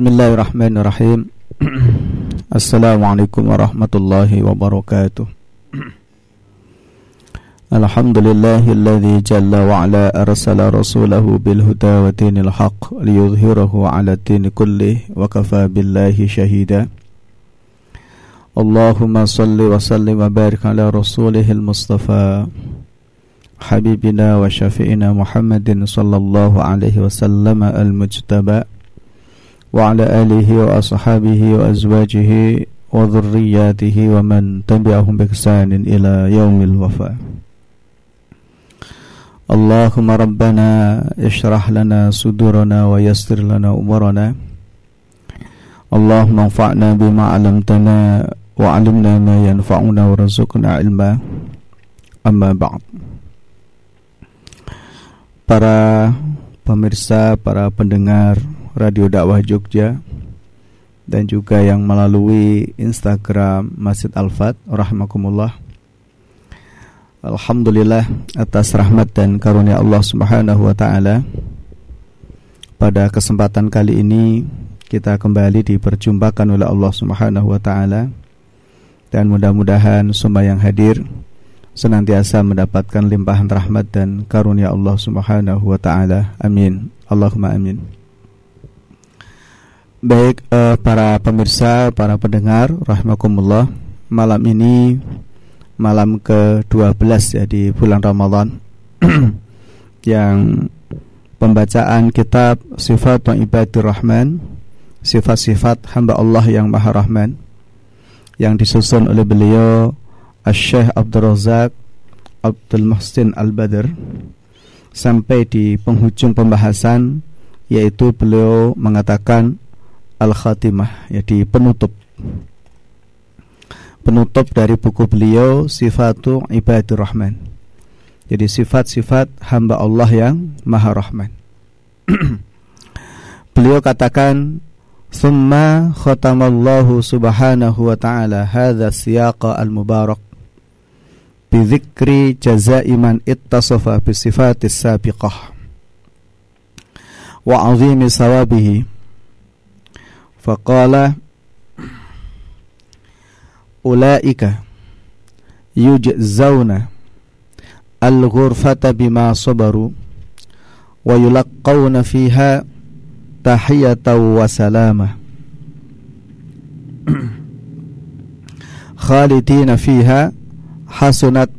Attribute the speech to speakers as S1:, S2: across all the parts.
S1: بسم الله الرحمن الرحيم. السلام عليكم ورحمة الله وبركاته. الحمد لله الذي جل وعلا أرسل رسوله بالهدى ودين الحق ليظهره على الدين كله وكفى بالله شهيدا. اللهم صل وسلم وبارك على رسوله المصطفى حبيبنا وشفينا محمد صلى الله عليه وسلم المجتبى. وعلى آله وأصحابه وأزواجه وذرياته ومن تبعهم بإحسان إلى يوم الوفاة. اللهم ربنا اشرح لنا صدورنا ويسر لنا أمورنا. اللهم انفعنا بما علمتنا وعلمنا ما ينفعنا ورزقنا علما. أما بعد. Para pemirsa, para pendengar Radio Dakwah Jogja dan juga yang melalui Instagram Masjid Al-Fat rahimakumullah. Alhamdulillah atas rahmat dan karunia Allah Subhanahu wa taala. Pada kesempatan kali ini kita kembali diperjumpakan oleh Allah Subhanahu wa taala dan mudah-mudahan semua yang hadir senantiasa mendapatkan limpahan rahmat dan karunia Allah Subhanahu wa taala. Amin. Allahumma amin. Baik uh, para pemirsa, para pendengar rahimakumullah. Malam ini malam ke-12 ya di bulan Ramadan yang pembacaan kitab Sifat Ibadur Rahman, sifat-sifat hamba Allah yang Maha Rahman yang disusun oleh beliau Asy-Syaikh Abdul Razak Abdul Muhsin Al-Badr sampai di penghujung pembahasan yaitu beliau mengatakan Al-Khatimah ya di penutup. Penutup dari buku beliau Sifatu Ibadur Rahman. Jadi sifat-sifat hamba Allah yang Maha Rahman. Beliau katakan Thumma khatamallahu subhanahu wa ta'ala hadha siyaqa al-mubarak Bidhikri jazai man ittasafa bisifatis sabiqah Wa azimi sawabihi Faqala Ulaika yujzauna al-ghurfata bima sabaru wa yulaqqawna fiha tahiyatan wa salama khalidina fiha hasunat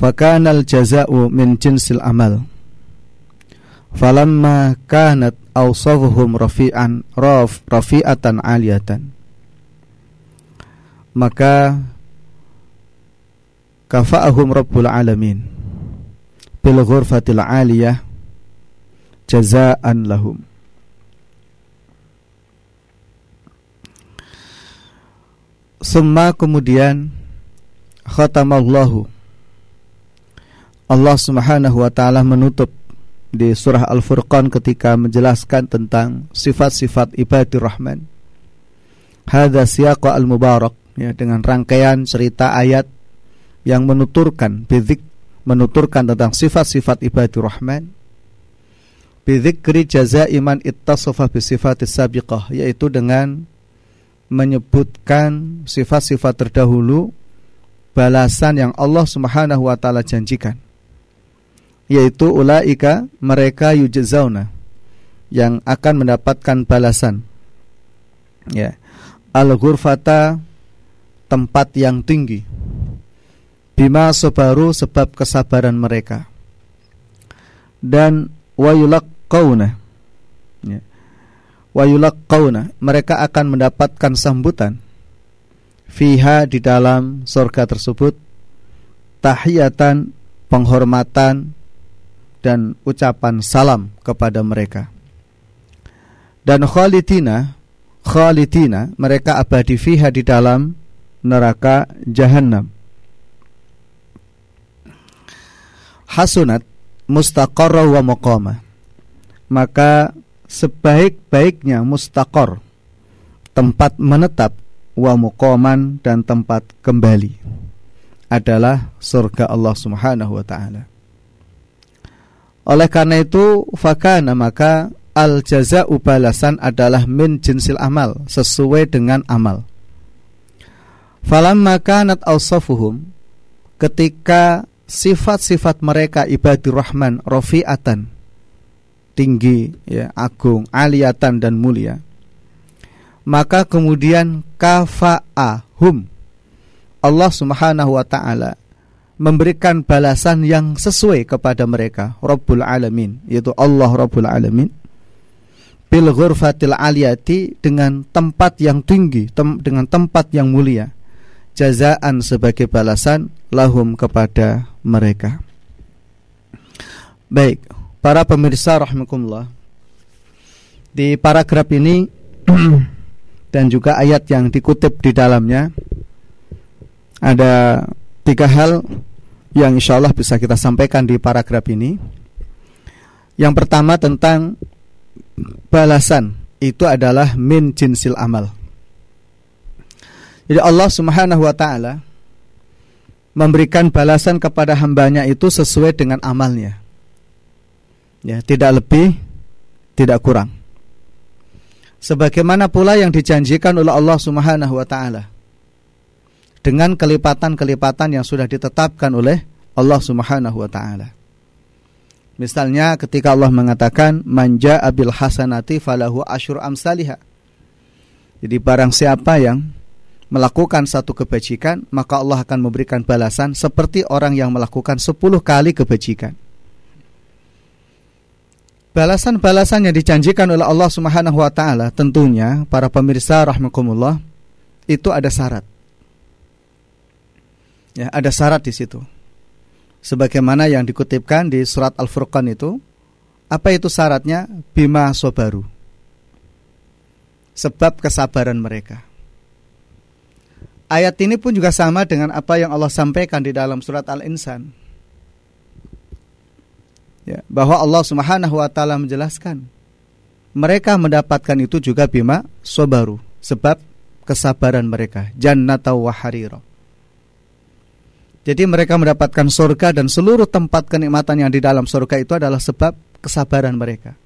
S1: mustaqarra wa muqama fakana al-jaza'u min jinsil amal. Falamma kanat awsafuhum rafi'an raf rafi'atan aliyatan. Maka kafa'ahum rabbul alamin. Bil ghurfatil aliyah jazaan lahum. Semua kemudian khatamallahu Allah Subhanahu wa taala menutup di surah Al-Furqan ketika menjelaskan tentang sifat-sifat ibadur rahman. Hadza siyaqa al-mubarak ya dengan rangkaian cerita ayat yang menuturkan bidik menuturkan tentang sifat-sifat ibadur rahman bidzikri jazai man ittasafa bi sifatis sabiqah yaitu dengan menyebutkan sifat-sifat terdahulu balasan yang Allah Subhanahu wa taala janjikan yaitu ulaika mereka yujzauna yang akan mendapatkan balasan. Ya. Al ghurfata tempat yang tinggi. Bima sabaru sebab kesabaran mereka. Dan wayulaqauna ya. Wayulaqauna mereka akan mendapatkan sambutan. Fiha di dalam surga tersebut tahiyatan penghormatan dan ucapan salam kepada mereka. Dan khalidina, khalidina mereka abadi fiha di dalam neraka jahanam. Hasunat mustaqarra wa muqama. Maka sebaik-baiknya mustaqar tempat menetap wa muqaman dan tempat kembali adalah surga Allah Subhanahu wa taala. Oleh karena itu fakana maka al jaza balasan adalah min jinsil amal sesuai dengan amal. Falamma kanat awsafuhum ketika sifat-sifat mereka ibadur rahman rofi'atan tinggi ya agung aliatan dan mulia maka kemudian kafa'ahum Allah Subhanahu wa taala memberikan balasan yang sesuai kepada mereka. Rabbul Alamin yaitu Allah Rabbul Alamin. Bil ghurfatil aliyati dengan tempat yang tinggi tem dengan tempat yang mulia. Jazaan sebagai balasan lahum kepada mereka. Baik para pemirsa rahimakumullah. Di paragraf ini dan juga ayat yang dikutip di dalamnya ada tiga hal yang insya Allah bisa kita sampaikan di paragraf ini. Yang pertama tentang balasan itu adalah min jinsil amal. Jadi Allah Subhanahu wa taala memberikan balasan kepada hambanya itu sesuai dengan amalnya. Ya, tidak lebih, tidak kurang. Sebagaimana pula yang dijanjikan oleh Allah Subhanahu wa taala dengan kelipatan-kelipatan yang sudah ditetapkan oleh Allah Subhanahu wa taala. Misalnya ketika Allah mengatakan manja abil hasanati falahu asyur amsalihha. Jadi barang siapa yang melakukan satu kebajikan, maka Allah akan memberikan balasan seperti orang yang melakukan sepuluh kali kebajikan. Balasan-balasan yang dijanjikan oleh Allah Subhanahu wa taala tentunya para pemirsa rahmakumullah itu ada syarat. Ya, ada syarat di situ. Sebagaimana yang dikutipkan di surat Al-Furqan itu, apa itu syaratnya? Bima sobaru. Sebab kesabaran mereka. Ayat ini pun juga sama dengan apa yang Allah sampaikan di dalam surat Al-Insan. Ya, bahwa Allah Subhanahu wa taala menjelaskan mereka mendapatkan itu juga bima sobaru sebab kesabaran mereka jannatau wa jadi mereka mendapatkan surga dan seluruh tempat kenikmatan yang di dalam surga itu adalah sebab kesabaran mereka.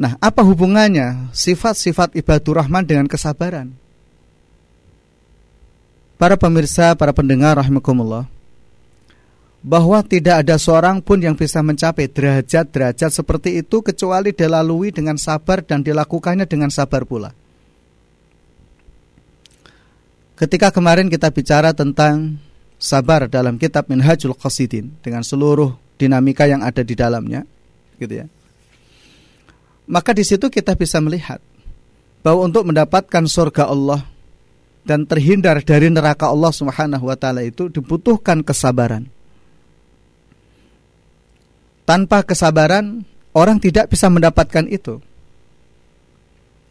S1: Nah, apa hubungannya sifat-sifat ibadur rahman dengan kesabaran? Para pemirsa, para pendengar rahimakumullah, bahwa tidak ada seorang pun yang bisa mencapai derajat-derajat seperti itu kecuali dilalui dengan sabar dan dilakukannya dengan sabar pula. Ketika kemarin kita bicara tentang sabar dalam kitab Minhajul Qasidin dengan seluruh dinamika yang ada di dalamnya, gitu ya. Maka di situ kita bisa melihat bahwa untuk mendapatkan surga Allah dan terhindar dari neraka Allah Subhanahu wa taala itu dibutuhkan kesabaran. Tanpa kesabaran orang tidak bisa mendapatkan itu.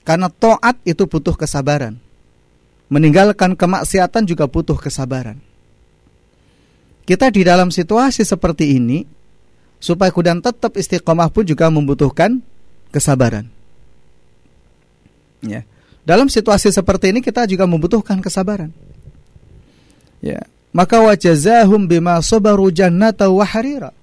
S1: Karena taat itu butuh kesabaran. Meninggalkan kemaksiatan juga butuh kesabaran. Kita di dalam situasi seperti ini, supaya kemudian tetap istiqomah pun juga membutuhkan kesabaran. Ya. Dalam situasi seperti ini kita juga membutuhkan kesabaran. Ya. Maka wajazahum bima sabaru jannata wa harira.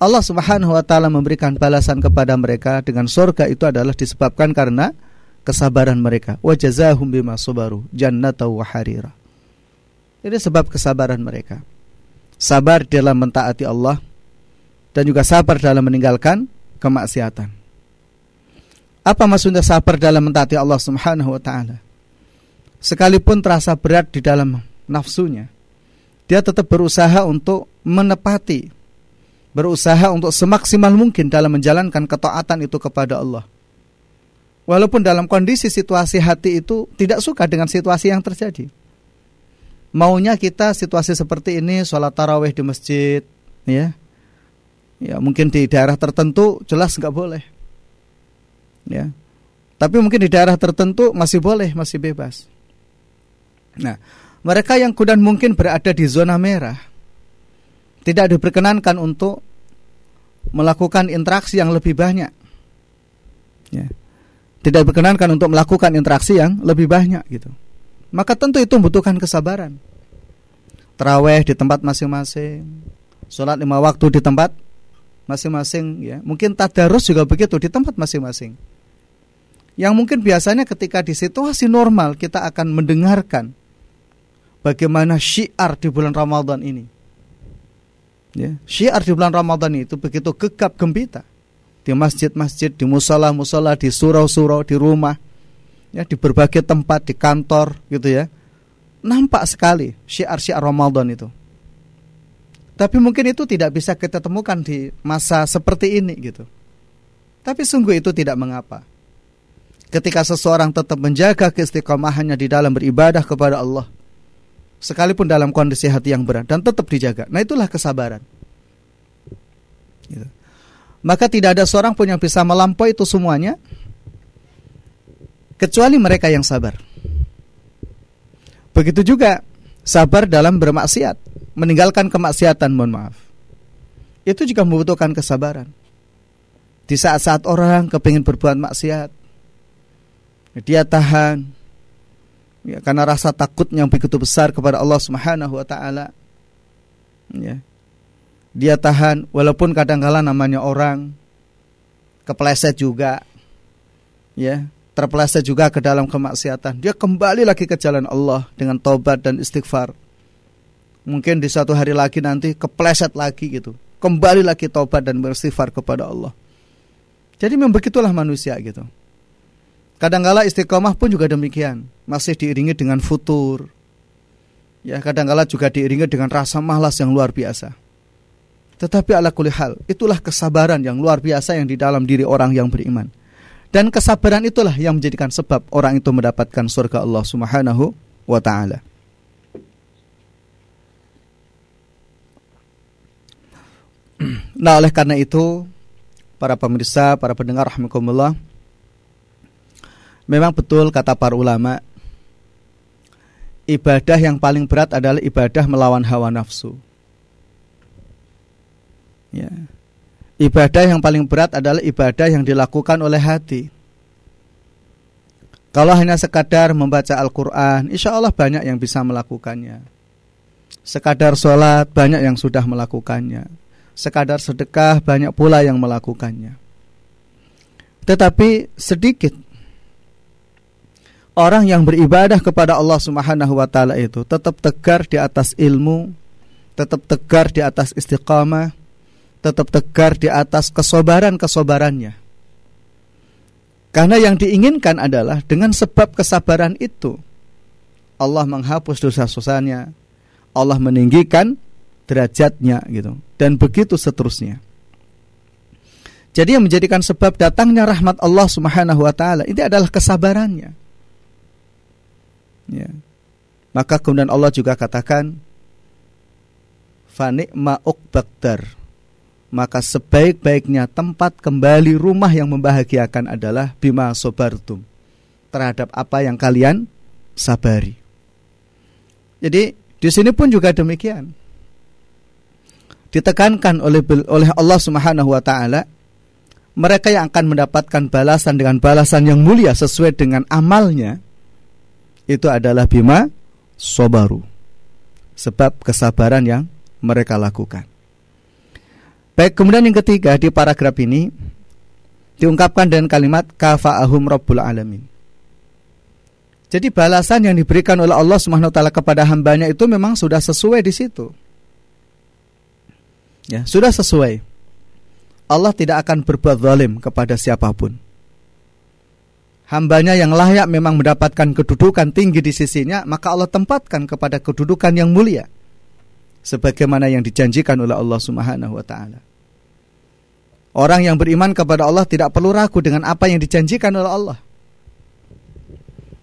S1: Allah Subhanahu wa taala memberikan balasan kepada mereka dengan surga itu adalah disebabkan karena kesabaran mereka. Wa jazahum bima sabaru jannata wa harira. Ini sebab kesabaran mereka. Sabar dalam mentaati Allah dan juga sabar dalam meninggalkan kemaksiatan. Apa maksudnya sabar dalam mentaati Allah Subhanahu wa taala? Sekalipun terasa berat di dalam nafsunya, dia tetap berusaha untuk menepati, berusaha untuk semaksimal mungkin dalam menjalankan ketaatan itu kepada Allah Walaupun dalam kondisi situasi hati itu tidak suka dengan situasi yang terjadi. Maunya kita situasi seperti ini sholat taraweh di masjid, ya, ya mungkin di daerah tertentu jelas nggak boleh, ya. Tapi mungkin di daerah tertentu masih boleh, masih bebas. Nah, mereka yang kudan mungkin berada di zona merah tidak diperkenankan untuk melakukan interaksi yang lebih banyak. Ya tidak diperkenankan untuk melakukan interaksi yang lebih banyak gitu. Maka tentu itu membutuhkan kesabaran. Terawih di tempat masing-masing, sholat lima waktu di tempat masing-masing ya. Mungkin tadarus juga begitu di tempat masing-masing. Yang mungkin biasanya ketika di situasi normal kita akan mendengarkan bagaimana syiar di bulan Ramadan ini. Ya, syiar di bulan Ramadan itu begitu gegap gembita di masjid-masjid, di musola-musola, di surau-surau, di rumah, ya di berbagai tempat, di kantor, gitu ya. Nampak sekali syiar-syiar Ramadan itu. Tapi mungkin itu tidak bisa kita temukan di masa seperti ini gitu. Tapi sungguh itu tidak mengapa. Ketika seseorang tetap menjaga keistiqomahannya di dalam beribadah kepada Allah. Sekalipun dalam kondisi hati yang berat dan tetap dijaga. Nah itulah kesabaran. Gitu. Maka tidak ada seorang pun yang bisa melampaui itu semuanya. Kecuali mereka yang sabar. Begitu juga sabar dalam bermaksiat. Meninggalkan kemaksiatan mohon maaf. Itu juga membutuhkan kesabaran. Di saat-saat orang kepingin berbuat maksiat dia tahan. Ya, karena rasa takutnya yang begitu besar kepada Allah Subhanahu wa taala. Ya dia tahan walaupun kadang-kala namanya orang kepleset juga ya terpeleset juga ke dalam kemaksiatan. Dia kembali lagi ke jalan Allah dengan taubat dan istighfar. Mungkin di satu hari lagi nanti kepleset lagi gitu. Kembali lagi taubat dan beristighfar kepada Allah. Jadi memang begitulah manusia gitu. Kadangkala istiqomah pun juga demikian. Masih diiringi dengan futur. Ya kadangkala juga diiringi dengan rasa malas yang luar biasa tetapi ala kulli hal itulah kesabaran yang luar biasa yang di dalam diri orang yang beriman. Dan kesabaran itulah yang menjadikan sebab orang itu mendapatkan surga Allah Subhanahu wa taala. Nah oleh karena itu Para pemirsa, para pendengar rahmatullah Memang betul kata para ulama Ibadah yang paling berat adalah ibadah melawan hawa nafsu ya. Ibadah yang paling berat adalah ibadah yang dilakukan oleh hati Kalau hanya sekadar membaca Al-Quran Insya Allah banyak yang bisa melakukannya Sekadar sholat banyak yang sudah melakukannya sekadar sedekah banyak pula yang melakukannya. Tetapi sedikit orang yang beribadah kepada Allah Subhanahu wa taala itu tetap tegar di atas ilmu, tetap tegar di atas istiqamah, tetap tegar di atas kesobaran-kesobarannya. Karena yang diinginkan adalah dengan sebab kesabaran itu Allah menghapus dosa-dosanya, Allah meninggikan derajatnya gitu dan begitu seterusnya. Jadi yang menjadikan sebab datangnya rahmat Allah Subhanahu wa taala ini adalah kesabarannya. Ya. Maka kemudian Allah juga katakan fanikma uqbaktar. Maka sebaik-baiknya tempat kembali rumah yang membahagiakan adalah bima sobartum terhadap apa yang kalian sabari. Jadi di sini pun juga demikian ditekankan oleh oleh Allah Subhanahu wa taala mereka yang akan mendapatkan balasan dengan balasan yang mulia sesuai dengan amalnya itu adalah bima sobaru sebab kesabaran yang mereka lakukan. Baik, kemudian yang ketiga di paragraf ini diungkapkan dengan kalimat kafa'ahum rabbul alamin. Jadi balasan yang diberikan oleh Allah Subhanahu taala kepada hambanya itu memang sudah sesuai di situ. Ya, sudah sesuai. Allah tidak akan berbuat zalim kepada siapa pun. Hambanya yang layak memang mendapatkan kedudukan tinggi di sisinya, maka Allah tempatkan kepada kedudukan yang mulia. Sebagaimana yang dijanjikan oleh Allah Subhanahu wa taala. Orang yang beriman kepada Allah tidak perlu ragu dengan apa yang dijanjikan oleh Allah.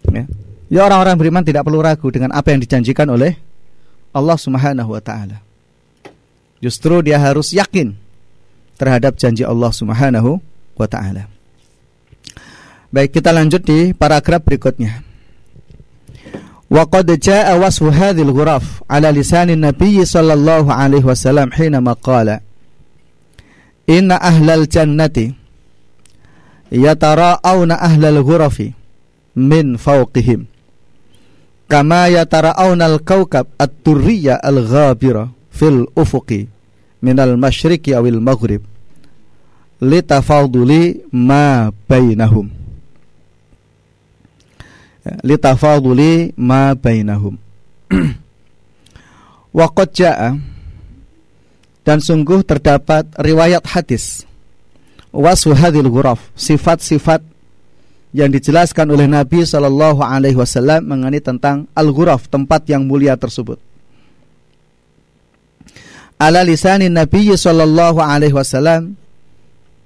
S1: Ya, ya orang-orang beriman tidak perlu ragu dengan apa yang dijanjikan oleh Allah Subhanahu wa taala. Justru dia harus yakin terhadap janji Allah Subhanahu wa taala. Baik, kita lanjut di paragraf berikutnya. Wa qad jaa wasfu hadhil ghuraf ala lisan Nabi sallallahu alaihi wasallam hina qala Inna ahlal jannati yatara'awna ahlal ghurafi min fawqihim kama yatara'awna al-kawkab at-turriya al-ghabira fil ufuqi minal masyriqi awil maghrib litafaduli ma bainahum litafaduli ma bainahum Waqad ja'a dan sungguh terdapat riwayat hadis wasfu hadhil ghuraf sifat-sifat yang dijelaskan oleh Nabi Shallallahu Alaihi Wasallam mengenai tentang al ghuraf tempat yang mulia tersebut. Ala lisanin Nabi Shallallahu Alaihi Wasallam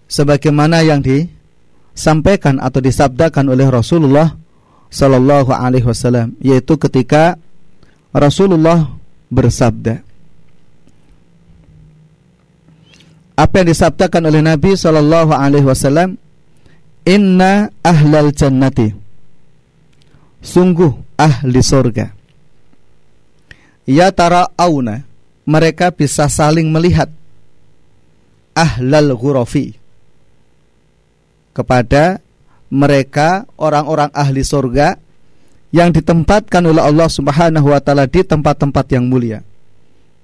S1: sebagaimana yang disampaikan atau disabdakan oleh Rasulullah Shallallahu Alaihi Wasallam yaitu ketika Rasulullah bersabda apa yang disabdakan oleh Nabi Shallallahu Alaihi Wasallam? Inna ahlal jannati. Sungguh ahli surga. Ya tara auna Mereka bisa saling melihat. Ahlal ghurafi. Kepada mereka orang-orang ahli surga Yang ditempatkan oleh Allah subhanahu wa ta'ala Di tempat-tempat yang mulia.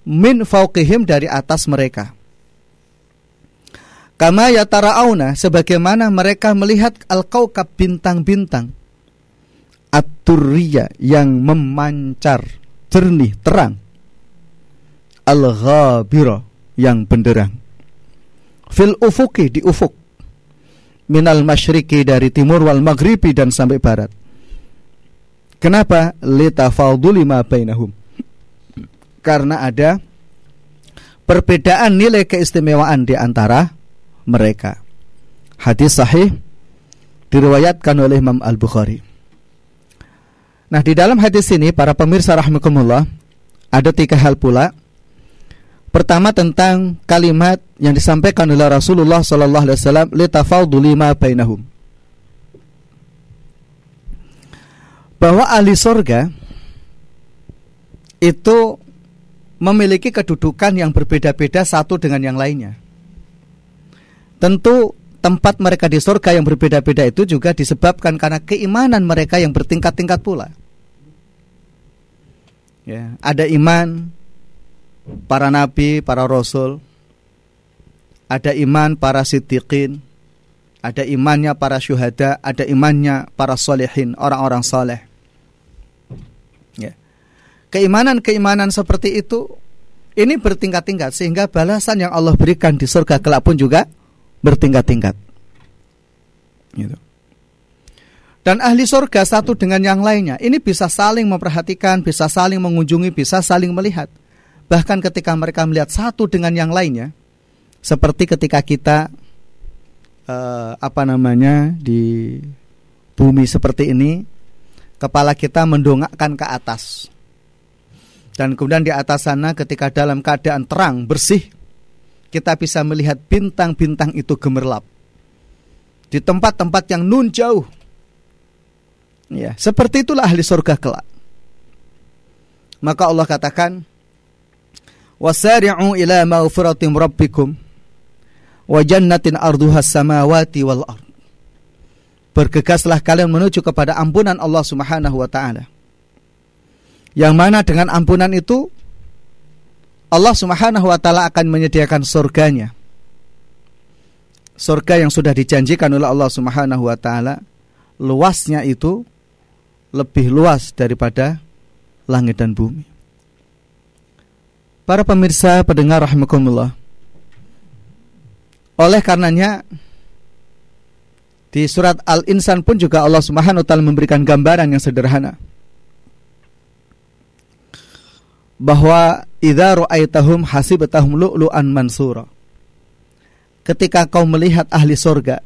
S1: Min fauqihim dari atas mereka Kama yatara'auna sebagaimana mereka melihat al-kaukab bintang-bintang. At yang memancar jernih terang. Al-ghabira yang benderang. Fil ufuki di ufuk. Minal masyriki dari timur wal maghribi dan sampai barat. Kenapa? Litafaduli ma bainahum. Karena ada perbedaan nilai keistimewaan di antara mereka. Hadis sahih diriwayatkan oleh Imam Al-Bukhari. Nah, di dalam hadis ini para pemirsa rahimakumullah ada tiga hal pula. Pertama tentang kalimat yang disampaikan oleh Rasulullah sallallahu alaihi wasallam litafaduli ma bainahum. Bahwa ahli surga itu memiliki kedudukan yang berbeda-beda satu dengan yang lainnya. Tentu tempat mereka di surga yang berbeda-beda itu juga disebabkan karena keimanan mereka yang bertingkat-tingkat pula. Ya, ada iman para nabi, para rasul, ada iman para siddiqin, ada imannya para syuhada, ada imannya para solehin, orang-orang soleh. Ya. Keimanan-keimanan seperti itu ini bertingkat-tingkat sehingga balasan yang Allah berikan di surga kelak pun juga bertingkat-tingkat. Gitu. Dan ahli surga satu dengan yang lainnya ini bisa saling memperhatikan, bisa saling mengunjungi, bisa saling melihat. Bahkan ketika mereka melihat satu dengan yang lainnya, seperti ketika kita uh, apa namanya di bumi seperti ini, kepala kita mendongakkan ke atas. Dan kemudian di atas sana ketika dalam keadaan terang, bersih, kita bisa melihat bintang-bintang itu gemerlap di tempat-tempat yang nun jauh. Ya, seperti itulah ahli surga kelak. Maka Allah katakan, "Wasari'u ila maghfiratin rabbikum wa jannatin arduha samawati wal ard." Bergegaslah kalian menuju kepada ampunan Allah Subhanahu wa taala. Yang mana dengan ampunan itu Allah Subhanahu wa taala akan menyediakan surganya. Surga yang sudah dijanjikan oleh Allah Subhanahu wa taala luasnya itu lebih luas daripada langit dan bumi. Para pemirsa pendengar rahimakumullah. Oleh karenanya di surat Al-Insan pun juga Allah Subhanahu wa taala memberikan gambaran yang sederhana bahwa idza ra'aitahum hasibatahum lu'lu'an mansura. Ketika kau melihat ahli sorga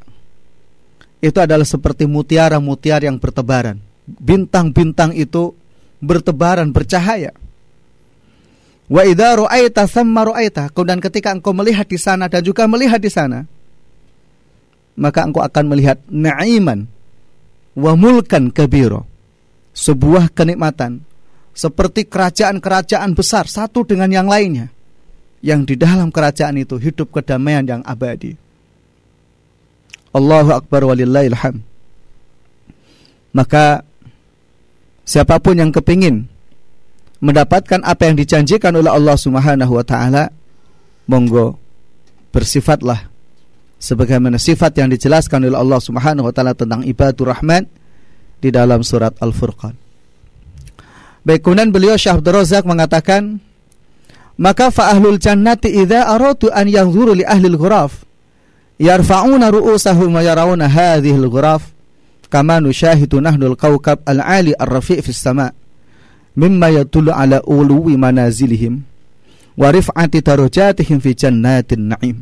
S1: itu adalah seperti mutiara-mutiara yang bertebaran. Bintang-bintang itu bertebaran bercahaya. Wa idza ra'aita thamma ra'aita. Kemudian ketika engkau melihat di sana dan juga melihat di sana, maka engkau akan melihat na'iman wa mulkan kabiro. Sebuah kenikmatan seperti kerajaan-kerajaan besar satu dengan yang lainnya yang di dalam kerajaan itu hidup kedamaian yang abadi. Allahu akbar walillahilham. Maka siapa pun yang kepingin mendapatkan apa yang dijanjikan oleh Allah Subhanahu wa taala, monggo bersifatlah sebagaimana sifat yang dijelaskan oleh Allah Subhanahu wa taala tentang ibadur rahman di dalam surat Al-Furqan. Baik, kemudian beliau Syekh Abdul Razak mengatakan maka fa ahlul jannati idza aratu an yanzuru li ahli al-ghuraf yarfa'una ru'usahum wa yarawna hadhihi al-ghuraf kama nushahidu nahnu al-kawkab al-ali ar-rafi' fi as-sama' mimma yadullu ala uluwi manazilihim wa rif'ati darajatihim fi jannatin na'im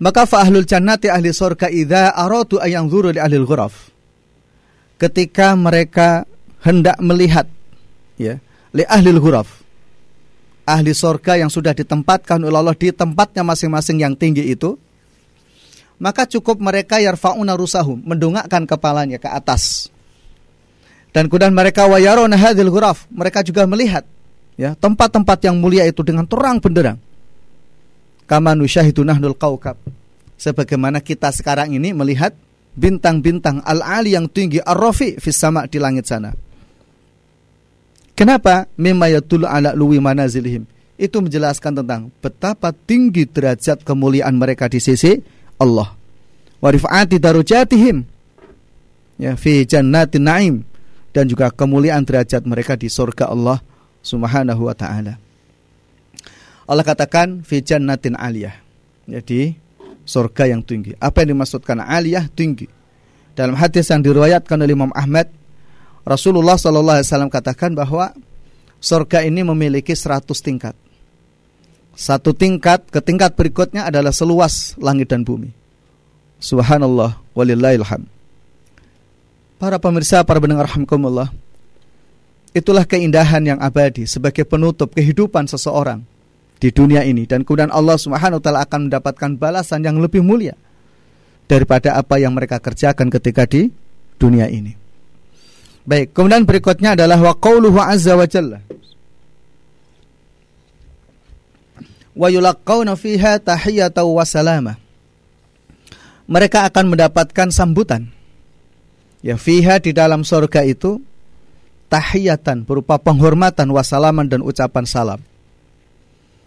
S1: maka fa ahlul jannati ahli surga idza aradu ayang zuru li ahli ghuraf. Ketika mereka hendak melihat ya, li ahli ghuraf. Ahli surga yang sudah ditempatkan oleh Allah di tempatnya masing-masing yang tinggi itu, maka cukup mereka yarfauna rusahum, mendongakkan kepalanya ke atas. Dan kemudian mereka wayarona hadil ghuraf, mereka juga melihat ya tempat-tempat yang mulia itu dengan terang benderang kama nusyahidu nahnul kaukab sebagaimana kita sekarang ini melihat bintang-bintang al-ali yang tinggi ar-rafi fis sama di langit sana kenapa? Mimma yadullu ala luwi manazilihim. Itu menjelaskan tentang betapa tinggi derajat kemuliaan mereka di sisi Allah. Wa rifa'ati darajatihim. Ya fi jannatin naim. Dan juga kemuliaan derajat mereka di surga Allah Subhanahu wa taala. Allah katakan fi jannatin aliyah. Jadi surga yang tinggi. Apa yang dimaksudkan aliyah? Tinggi? Dalam hadis yang diriwayatkan oleh Imam Ahmad, Rasulullah sallallahu alaihi wasallam katakan bahwa surga ini memiliki 100 tingkat. Satu tingkat ke tingkat berikutnya adalah seluas langit dan bumi. Subhanallah walillahilham. Para pemirsa, para pendengar rahmatullah. Itulah keindahan yang abadi sebagai penutup kehidupan seseorang di dunia ini dan kemudian Allah Subhanahu wa taala akan mendapatkan balasan yang lebih mulia daripada apa yang mereka kerjakan ketika di dunia ini. Baik, kemudian berikutnya adalah wa qauluhu azza wa jalla. Wa yulaqqawna fiha tahiyatan wa salamah. Mereka akan mendapatkan sambutan. Ya fiha di dalam surga itu tahiyatan berupa penghormatan wasalaman dan ucapan salam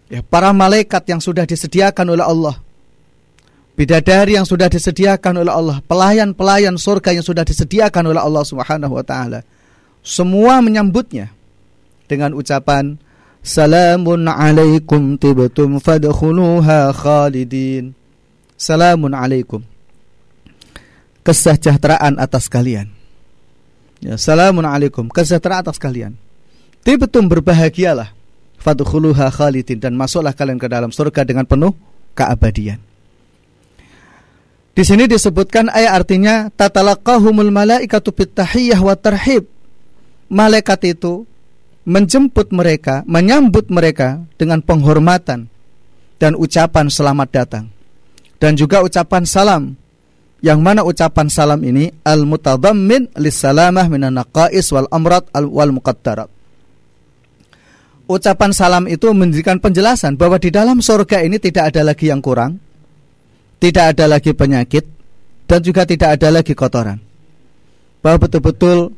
S1: ya, para malaikat yang sudah disediakan oleh Allah, bidadari yang sudah disediakan oleh Allah, pelayan-pelayan surga yang sudah disediakan oleh Allah Subhanahu wa taala. Semua menyambutnya dengan ucapan Salamun alaikum tibtum fadkhuluha khalidin. Salamun alaikum. Kesejahteraan atas kalian. Ya, salamun alaikum, kesejahteraan atas kalian. Tibtum berbahagialah fadkhuluha khalidin dan masuklah kalian ke dalam surga dengan penuh keabadian. Di sini disebutkan ayat artinya tatalaqahumul malaikatu bitahiyyah wa tarhib. Malaikat itu menjemput mereka, menyambut mereka dengan penghormatan dan ucapan selamat datang. Dan juga ucapan salam. Yang mana ucapan salam ini al-mutadammin lis-salamah minan naqais wal amrat wal muqaddarat ucapan salam itu memberikan penjelasan bahwa di dalam surga ini tidak ada lagi yang kurang, tidak ada lagi penyakit, dan juga tidak ada lagi kotoran. Bahwa betul-betul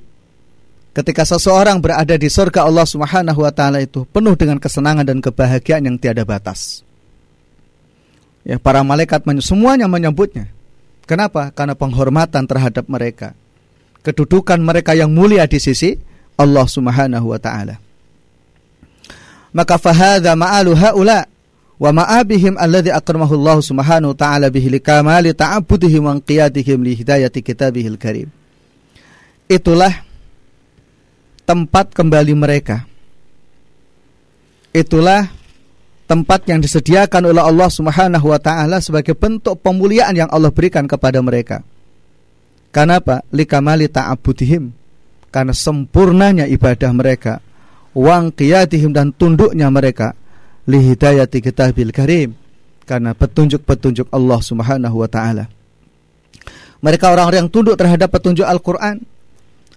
S1: ketika seseorang berada di surga Allah Subhanahu wa taala itu penuh dengan kesenangan dan kebahagiaan yang tiada batas. Ya, para malaikat semuanya menyambutnya. Kenapa? Karena penghormatan terhadap mereka. Kedudukan mereka yang mulia di sisi Allah Subhanahu wa taala maka fahadha ma'alu haula wa ma'abihim alladhi akramahu Allah subhanahu wa ta'ala bihi likamali ta'abudihim wa qiyadihim li hidayati kitabihil karim. Itulah tempat kembali mereka. Itulah tempat yang disediakan oleh Allah Subhanahu wa taala sebagai bentuk pemuliaan yang Allah berikan kepada mereka. Kenapa? Likamali ta'abudihim. Karena sempurnanya ibadah mereka wang qiyadihim dan tunduknya mereka li hidayati kitabil karim karena petunjuk-petunjuk Allah Subhanahu wa taala. Mereka orang-orang yang tunduk terhadap petunjuk Al-Qur'an.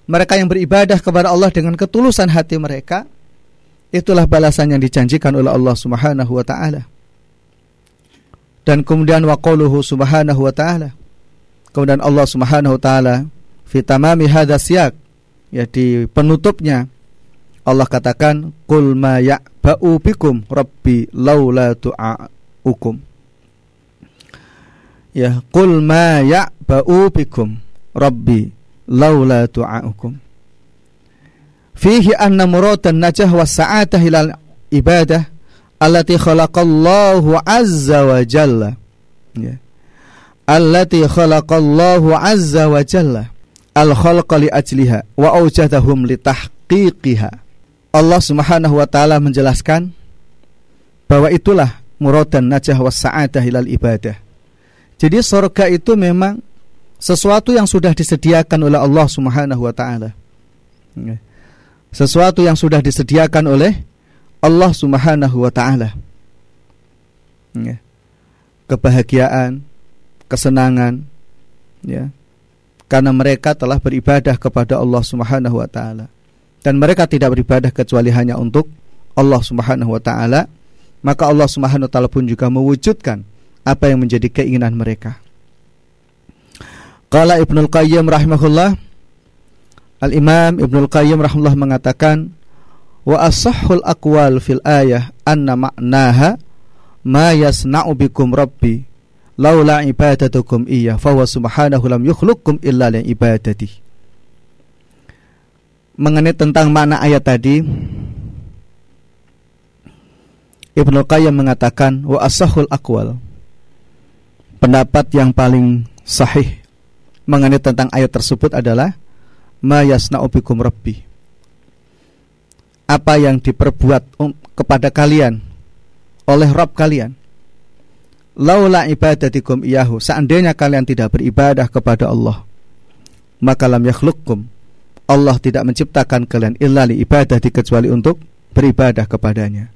S1: Mereka yang beribadah kepada Allah dengan ketulusan hati mereka. Itulah balasan yang dijanjikan oleh Allah Subhanahu wa taala. Dan kemudian waqauluhu subhanahu wa ta'ala. Kemudian Allah Subhanahu wa taala fi tamami hadha siyak ya di penutupnya Allah katakan qul ma bikum rabbi laula tu'aukum ya qul ma ya'ba'u bikum rabbi laula tu'aukum fihi anna muradan najah was sa'adah ilal ibadah allati khalaqallahu azza wa jalla ya allati khalaqallahu azza wa jalla al khalqa li ajliha wa awjadahum li tahqiqiha Allah Subhanahu wa taala menjelaskan bahwa itulah muradan najah was sa'adah ilal ibadah jadi surga itu memang sesuatu yang sudah disediakan oleh Allah Subhanahu wa taala. Ya. Sesuatu yang sudah disediakan oleh Allah Subhanahu wa taala. Ya. Kebahagiaan, kesenangan ya. Karena mereka telah beribadah kepada Allah Subhanahu wa taala. Dan mereka tidak beribadah kecuali hanya untuk Allah Subhanahu wa taala, maka Allah Subhanahu wa taala pun juga mewujudkan apa yang menjadi keinginan mereka. Qala Ibnul Qayyim rahimahullah Al-Imam Ibnul Qayyim rahimahullah mengatakan wa asahhul aqwal fil ayah anna ma'naha ma yasna'u bikum rabbi laula ibadatukum iya fa huwa subhanahu lam yukhluqkum illa li ibadati mengenai tentang makna ayat tadi Ibnu Qayyim mengatakan wa asahul aqwal pendapat yang paling sahih mengenai tentang ayat tersebut adalah ma yasna'u bikum rabbi. Apa yang diperbuat kepada kalian oleh Rabb kalian. Laula ibadatikum iyahu, seandainya kalian tidak beribadah kepada Allah, maka lam yakhluqkum. Allah tidak menciptakan kalian illa li ibadah kecuali untuk beribadah kepadanya.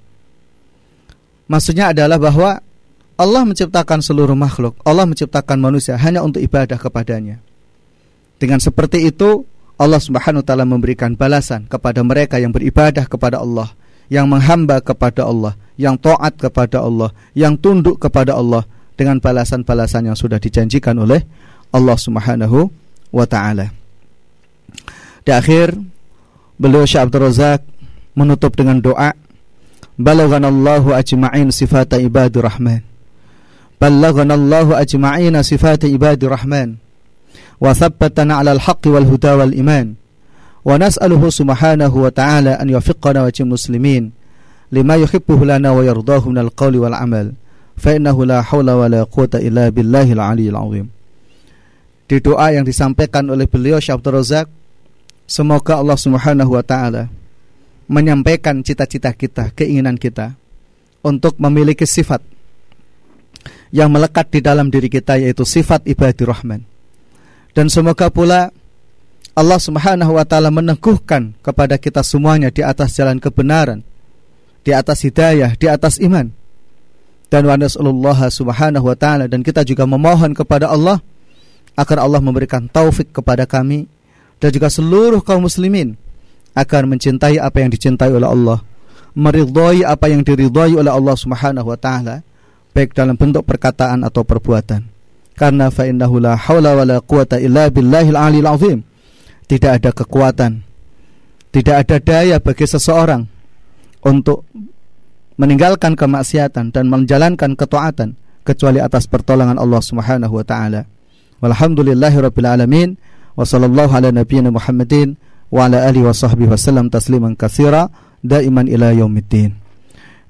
S1: Maksudnya adalah bahwa Allah menciptakan seluruh makhluk, Allah menciptakan manusia hanya untuk ibadah kepadanya. Dengan seperti itu, Allah Subhanahu wa taala memberikan balasan kepada mereka yang beribadah kepada Allah, yang menghamba kepada Allah, yang taat kepada Allah, yang tunduk kepada Allah dengan balasan-balasan yang sudah dijanjikan oleh Allah Subhanahu wa taala. Di akhir beliau Syekh Abdul Razak menutup dengan doa Balaghanallahu ajma'in sifata ibadur rahman. Balaghanallahu ajma'in sifata ibadur rahman. Wa thabbatana ala al-haqqi wal huda wal iman. Wa nas'aluhu subhanahu wa ta'ala an yafiqana wa muslimin Lima yuhibbuhu lana wa yardahu minal qawli wal amal. Fa'innahu la hawla wa la quwata illa billahil aliyil azim. Di doa yang disampaikan oleh beliau Syabdur Razak semoga Allah Subhanahu wa taala menyampaikan cita-cita kita, keinginan kita untuk memiliki sifat yang melekat di dalam diri kita yaitu sifat ibadir rahman. Dan semoga pula Allah Subhanahu wa taala meneguhkan kepada kita semuanya di atas jalan kebenaran, di atas hidayah, di atas iman. Dan wa nasallallahu subhanahu wa taala dan kita juga memohon kepada Allah agar Allah memberikan taufik kepada kami dan juga seluruh kaum muslimin agar mencintai apa yang dicintai oleh Allah, meridhai apa yang diridhai oleh Allah Subhanahu wa taala baik dalam bentuk perkataan atau perbuatan. Karena fa innahu la haula wala quwata illa billahil aliyil azim. Tidak ada kekuatan, tidak ada daya bagi seseorang untuk meninggalkan kemaksiatan dan menjalankan ketaatan kecuali atas pertolongan Allah Subhanahu wa taala. Walhamdulillahirabbil alamin wa sallallahu ala wa wa.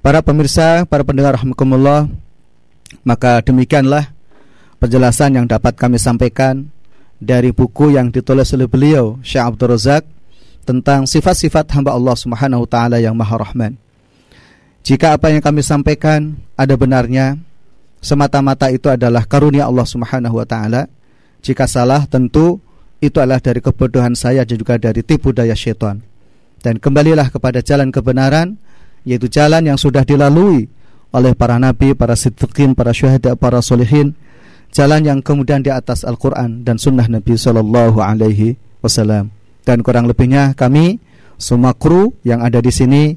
S1: Para pemirsa, para pendengar rahimakumullah, maka demikianlah penjelasan yang dapat kami sampaikan dari buku yang ditulis oleh beliau Syekh Abdul Razak tentang sifat-sifat hamba Allah Subhanahu taala yang Maha Rahman. Jika apa yang kami sampaikan ada benarnya, semata-mata itu adalah karunia Allah Subhanahu wa taala. Jika salah tentu itu adalah dari kebodohan saya dan juga dari tipu daya syaitan. Dan kembalilah kepada jalan kebenaran yaitu jalan yang sudah dilalui oleh para nabi, para siddiqin, para syuhada, para solihin jalan yang kemudian di atas Al-Quran dan sunnah Nabi Shallallahu Alaihi Wasallam dan kurang lebihnya kami semua kru yang ada di sini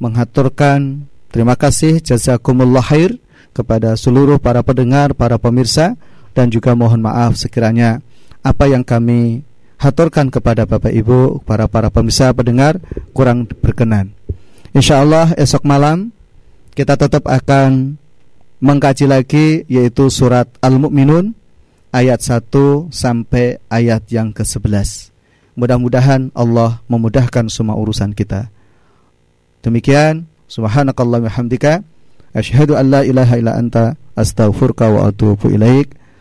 S1: menghaturkan terima kasih jazakumullah khair kepada seluruh para pendengar, para pemirsa dan juga mohon maaf sekiranya apa yang kami haturkan kepada Bapak Ibu, para para pemirsa pendengar kurang berkenan. Insya Allah esok malam kita tetap akan mengkaji lagi yaitu surat Al-Mu'minun ayat 1 sampai ayat yang ke-11. Mudah-mudahan Allah memudahkan semua urusan kita. Demikian, subhanakallah hamdika asyhadu an la ilaha illa anta astaghfiruka wa atubu ilaik.